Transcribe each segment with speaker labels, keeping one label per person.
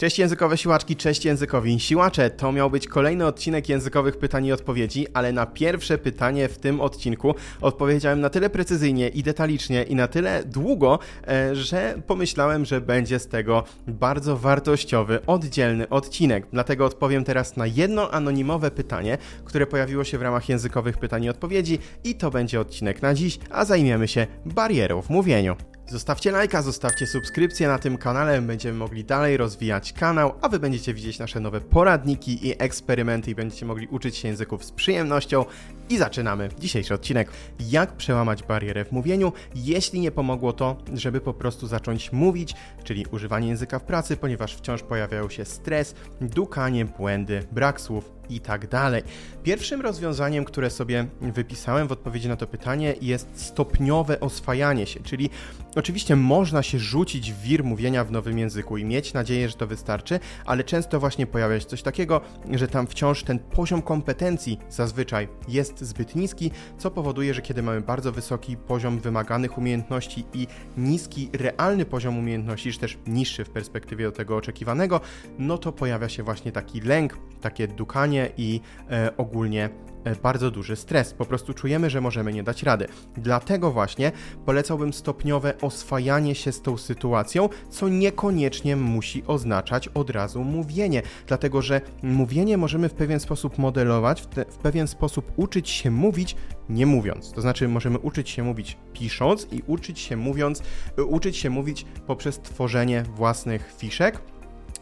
Speaker 1: Cześć językowe siłaczki, cześć językowi siłacze. To miał być kolejny odcinek językowych pytań i odpowiedzi, ale na pierwsze pytanie w tym odcinku odpowiedziałem na tyle precyzyjnie i detalicznie i na tyle długo, e, że pomyślałem, że będzie z tego bardzo wartościowy, oddzielny odcinek. Dlatego odpowiem teraz na jedno anonimowe pytanie, które pojawiło się w ramach językowych pytań i odpowiedzi i to będzie odcinek na dziś, a zajmiemy się barierą w mówieniu. Zostawcie lajka, zostawcie subskrypcję na tym kanale, będziemy mogli dalej rozwijać kanał, a wy będziecie widzieć nasze nowe poradniki i eksperymenty i będziecie mogli uczyć się języków z przyjemnością. I zaczynamy dzisiejszy odcinek. Jak przełamać barierę w mówieniu, jeśli nie pomogło to, żeby po prostu zacząć mówić, czyli używanie języka w pracy, ponieważ wciąż pojawiają się stres, dukanie, błędy, brak słów i tak dalej. Pierwszym rozwiązaniem, które sobie wypisałem w odpowiedzi na to pytanie, jest stopniowe oswajanie się, czyli oczywiście można się rzucić w wir mówienia w nowym języku i mieć nadzieję, że to wystarczy, ale często właśnie pojawia się coś takiego, że tam wciąż ten poziom kompetencji zazwyczaj jest zbyt niski, co powoduje, że kiedy mamy bardzo wysoki poziom wymaganych umiejętności i niski realny poziom umiejętności, czy też niższy w perspektywie tego oczekiwanego, no to pojawia się właśnie taki lęk, takie dukanie i e, ogólnie e, bardzo duży stres. Po prostu czujemy, że możemy nie dać rady. Dlatego właśnie polecałbym stopniowe oswajanie się z tą sytuacją, co niekoniecznie musi oznaczać od razu mówienie, dlatego że mówienie możemy w pewien sposób modelować, w, te, w pewien sposób uczyć się mówić, nie mówiąc. To znaczy możemy uczyć się mówić pisząc i uczyć się mówiąc, uczyć się mówić poprzez tworzenie własnych fiszek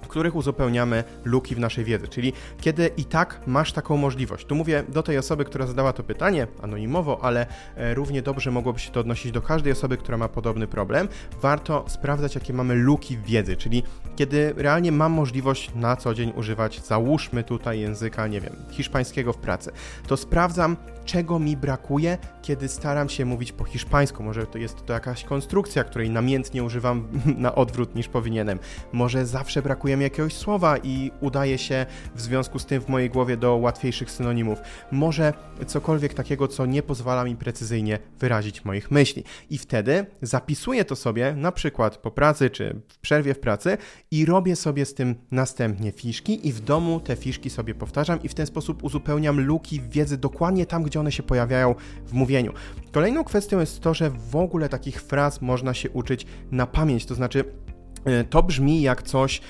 Speaker 1: w których uzupełniamy luki w naszej wiedzy. Czyli kiedy i tak masz taką możliwość. Tu mówię do tej osoby, która zadała to pytanie anonimowo, ale e, równie dobrze mogłoby się to odnosić do każdej osoby, która ma podobny problem. Warto sprawdzać, jakie mamy luki w wiedzy, czyli kiedy realnie mam możliwość na co dzień używać, załóżmy tutaj języka, nie wiem, hiszpańskiego w pracy, to sprawdzam, czego mi brakuje, kiedy staram się mówić po hiszpańsku. Może to jest to jakaś konstrukcja, której namiętnie używam na odwrót niż powinienem. Może zawsze brakuje mi jakiegoś słowa i udaje się w związku z tym w mojej głowie do łatwiejszych synonimów. Może cokolwiek takiego, co nie pozwala mi precyzyjnie wyrazić moich myśli. I wtedy zapisuję to sobie na przykład po pracy czy w przerwie w pracy i robię sobie z tym następnie fiszki i w domu te fiszki sobie powtarzam i w ten sposób uzupełniam luki wiedzy dokładnie tam, gdzie one się pojawiają w mówieniu. Kolejną kwestią jest to, że w ogóle takich fraz można się uczyć na pamięć, to znaczy e, to brzmi jak coś,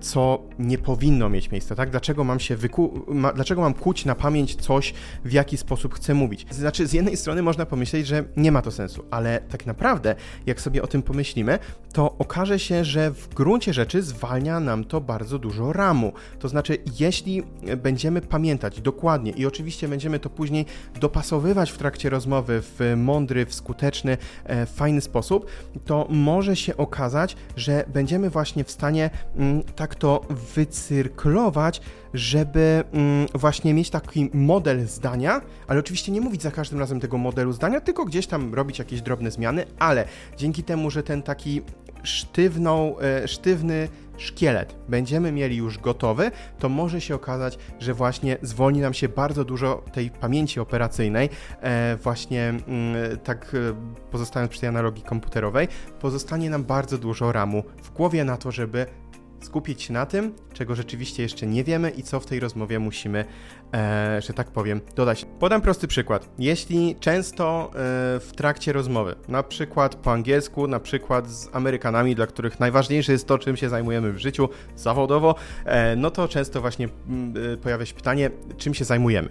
Speaker 1: co nie powinno mieć miejsca, tak? Dlaczego mam się wyku... Ma... dlaczego mam kuć na pamięć coś, w jaki sposób chcę mówić? Znaczy, z jednej strony można pomyśleć, że nie ma to sensu, ale tak naprawdę, jak sobie o tym pomyślimy, to okaże się, że w gruncie rzeczy zwalnia nam to bardzo dużo ramu. To znaczy, jeśli będziemy pamiętać dokładnie i oczywiście będziemy to później dopasowywać w trakcie rozmowy w mądry, w skuteczny, e, fajny sposób, to może się okazać, że będziemy właśnie w stanie Mm, tak to wycyrklować, żeby mm, właśnie mieć taki model zdania, ale oczywiście nie mówić za każdym razem tego modelu zdania, tylko gdzieś tam robić jakieś drobne zmiany, ale dzięki temu, że ten taki sztywną, e, sztywny szkielet będziemy mieli już gotowy, to może się okazać, że właśnie zwolni nam się bardzo dużo tej pamięci operacyjnej, e, właśnie mm, tak e, pozostając przy tej analogii komputerowej, pozostanie nam bardzo dużo ramu w głowie na to, żeby skupić się na tym, czego rzeczywiście jeszcze nie wiemy i co w tej rozmowie musimy, e, że tak powiem, dodać. Podam prosty przykład. Jeśli często e, w trakcie rozmowy, na przykład po angielsku, na przykład z Amerykanami, dla których najważniejsze jest to, czym się zajmujemy w życiu zawodowo, e, no to często właśnie mm, e, pojawia się pytanie, czym się zajmujemy.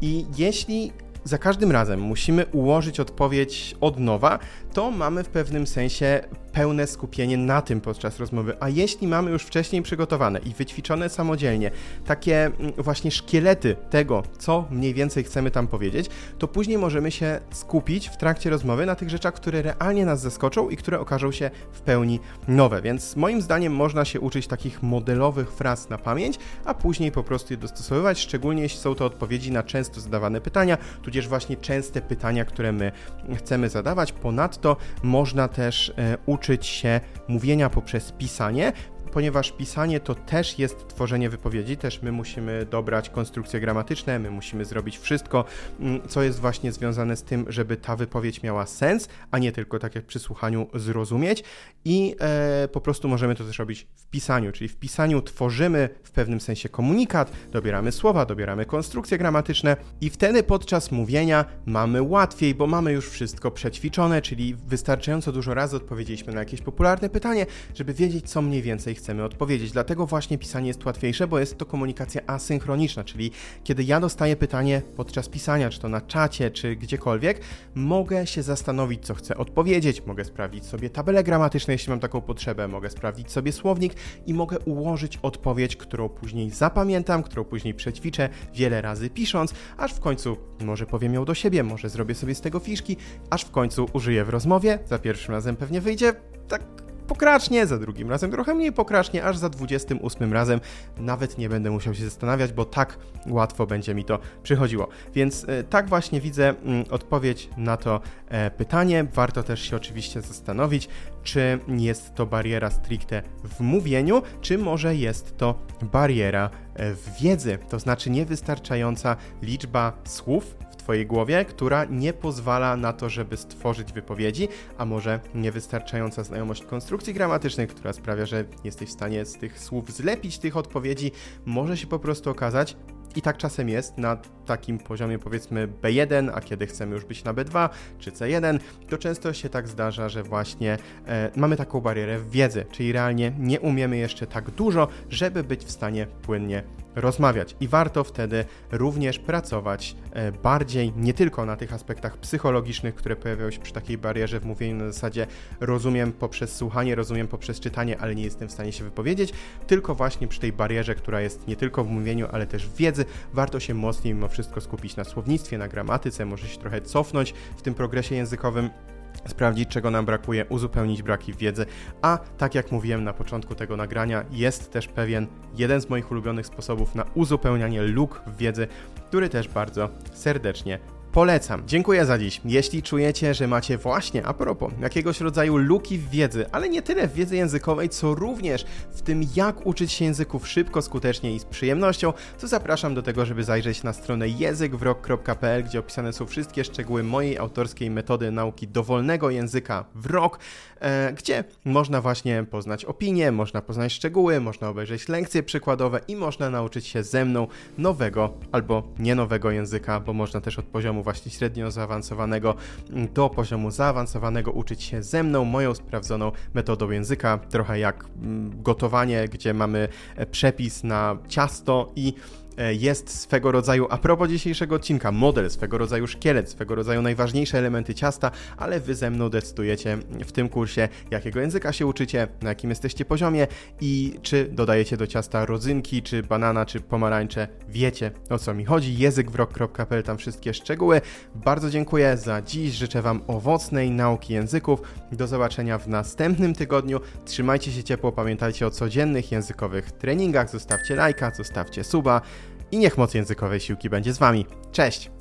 Speaker 1: I jeśli za każdym razem musimy ułożyć odpowiedź od nowa, to mamy w pewnym sensie pełne skupienie na tym podczas rozmowy. A jeśli mamy już wcześniej przygotowane i wyćwiczone samodzielnie takie mm, właśnie szkielety tego, co mniej więcej chcemy tam powiedzieć, to później możemy się skupić w trakcie rozmowy na tych rzeczach, które realnie nas zaskoczą i które okażą się w pełni nowe. Więc moim zdaniem można się uczyć takich modelowych fraz na pamięć, a później po prostu je dostosowywać, szczególnie jeśli są to odpowiedzi na często zadawane pytania, tudzież właśnie częste pytania, które my chcemy zadawać. Ponadto można też e, uczyć się mówienia poprzez pisanie, ponieważ pisanie to też jest tworzenie wypowiedzi, też my musimy dobrać konstrukcje gramatyczne, my musimy zrobić wszystko, mm, co jest właśnie związane z tym, żeby ta wypowiedź miała sens, a nie tylko tak jak przy słuchaniu zrozumieć. I e, po prostu możemy to też robić w pisaniu, czyli w pisaniu tworzymy w pewnym sensie komunikat, dobieramy słowa, dobieramy konstrukcje gramatyczne i wtedy podczas mówienia mamy łatwiej, bo mamy już wszystko przećwiczone, czyli wystarczająco dużo razy odpowiedzieliśmy na jakieś popularne pytanie, żeby wiedzieć, co mniej więcej chcemy odpowiedzieć. Dlatego właśnie pisanie jest łatwiejsze, bo jest to komunikacja asynchroniczna, czyli kiedy ja dostaję pytanie podczas pisania, czy to na czacie, czy gdziekolwiek, mogę się zastanowić, co chcę odpowiedzieć, mogę sprawdzić sobie tabelę gramatyczną, jeśli mam taką potrzebę, mogę sprawdzić sobie słownik i mogę ułożyć odpowiedź, którą później zapamiętam, którą później przećwiczę wiele razy pisząc, aż w końcu może powiem ją do siebie, może zrobię sobie z tego fiszki, aż w końcu użyję w rozmowie, za pierwszym razem pewnie wyjdzie tak pokracznie, za drugim razem trochę mniej pokracznie, aż za 28 razem nawet nie będę musiał się zastanawiać, bo tak łatwo będzie mi to przychodziło. Więc e, tak właśnie widzę mm, odpowiedź na to e, pytanie. Warto też się oczywiście zastanowić, czy jest to bariera stricte w mówieniu, czy może jest to bariera e, w wiedzy, to znaczy niewystarczająca liczba słów Twojej głowie, która nie pozwala na to, żeby stworzyć wypowiedzi, a może niewystarczająca znajomość konstrukcji gramatycznych, która sprawia, że jesteś w stanie z tych słów zlepić tych odpowiedzi, może się po prostu okazać, i tak czasem jest na takim poziomie powiedzmy B1, a kiedy chcemy już być na B2 czy C1, to często się tak zdarza, że właśnie e, mamy taką barierę wiedzy, czyli realnie nie umiemy jeszcze tak dużo, żeby być w stanie płynnie rozmawiać. I warto wtedy również pracować e, bardziej nie tylko na tych aspektach psychologicznych, które pojawiają się przy takiej barierze w mówieniu na zasadzie rozumiem poprzez słuchanie, rozumiem poprzez czytanie, ale nie jestem w stanie się wypowiedzieć, tylko właśnie przy tej barierze, która jest nie tylko w mówieniu, ale też w wiedzy, warto się mocniej mimo wszystko skupić na słownictwie, na gramatyce, może się trochę cofnąć w tym progresie językowym sprawdzić, czego nam brakuje, uzupełnić braki wiedzy. A tak jak mówiłem na początku tego nagrania, jest też pewien jeden z moich ulubionych sposobów na uzupełnianie luk w wiedzy, który też bardzo serdecznie Polecam. Dziękuję za dziś. Jeśli czujecie, że macie właśnie, a propos, jakiegoś rodzaju luki w wiedzy, ale nie tyle w wiedzy językowej, co również w tym, jak uczyć się języków szybko, skutecznie i z przyjemnością, to zapraszam do tego, żeby zajrzeć na stronę językwrok.pl, gdzie opisane są wszystkie szczegóły mojej autorskiej metody nauki dowolnego języka w rok, e, gdzie można właśnie poznać opinie, można poznać szczegóły, można obejrzeć lekcje przykładowe i można nauczyć się ze mną nowego albo nie nowego języka, bo można też od poziomu właśnie średnio zaawansowanego do poziomu zaawansowanego uczyć się ze mną, moją sprawdzoną metodą języka, trochę jak mm, gotowanie, gdzie mamy e, przepis na ciasto i jest swego rodzaju, a propos dzisiejszego odcinka, model, swego rodzaju szkielet, swego rodzaju najważniejsze elementy ciasta, ale wy ze mną decydujecie w tym kursie, jakiego języka się uczycie, na jakim jesteście poziomie i czy dodajecie do ciasta rodzynki, czy banana, czy pomarańcze. Wiecie o co mi chodzi. Językwrok.pl, tam wszystkie szczegóły. Bardzo dziękuję za dziś. Życzę Wam owocnej nauki języków. Do zobaczenia w następnym tygodniu. Trzymajcie się ciepło, pamiętajcie o codziennych językowych treningach. Zostawcie lajka, zostawcie suba i niech moc językowej siłki będzie z Wami. Cześć!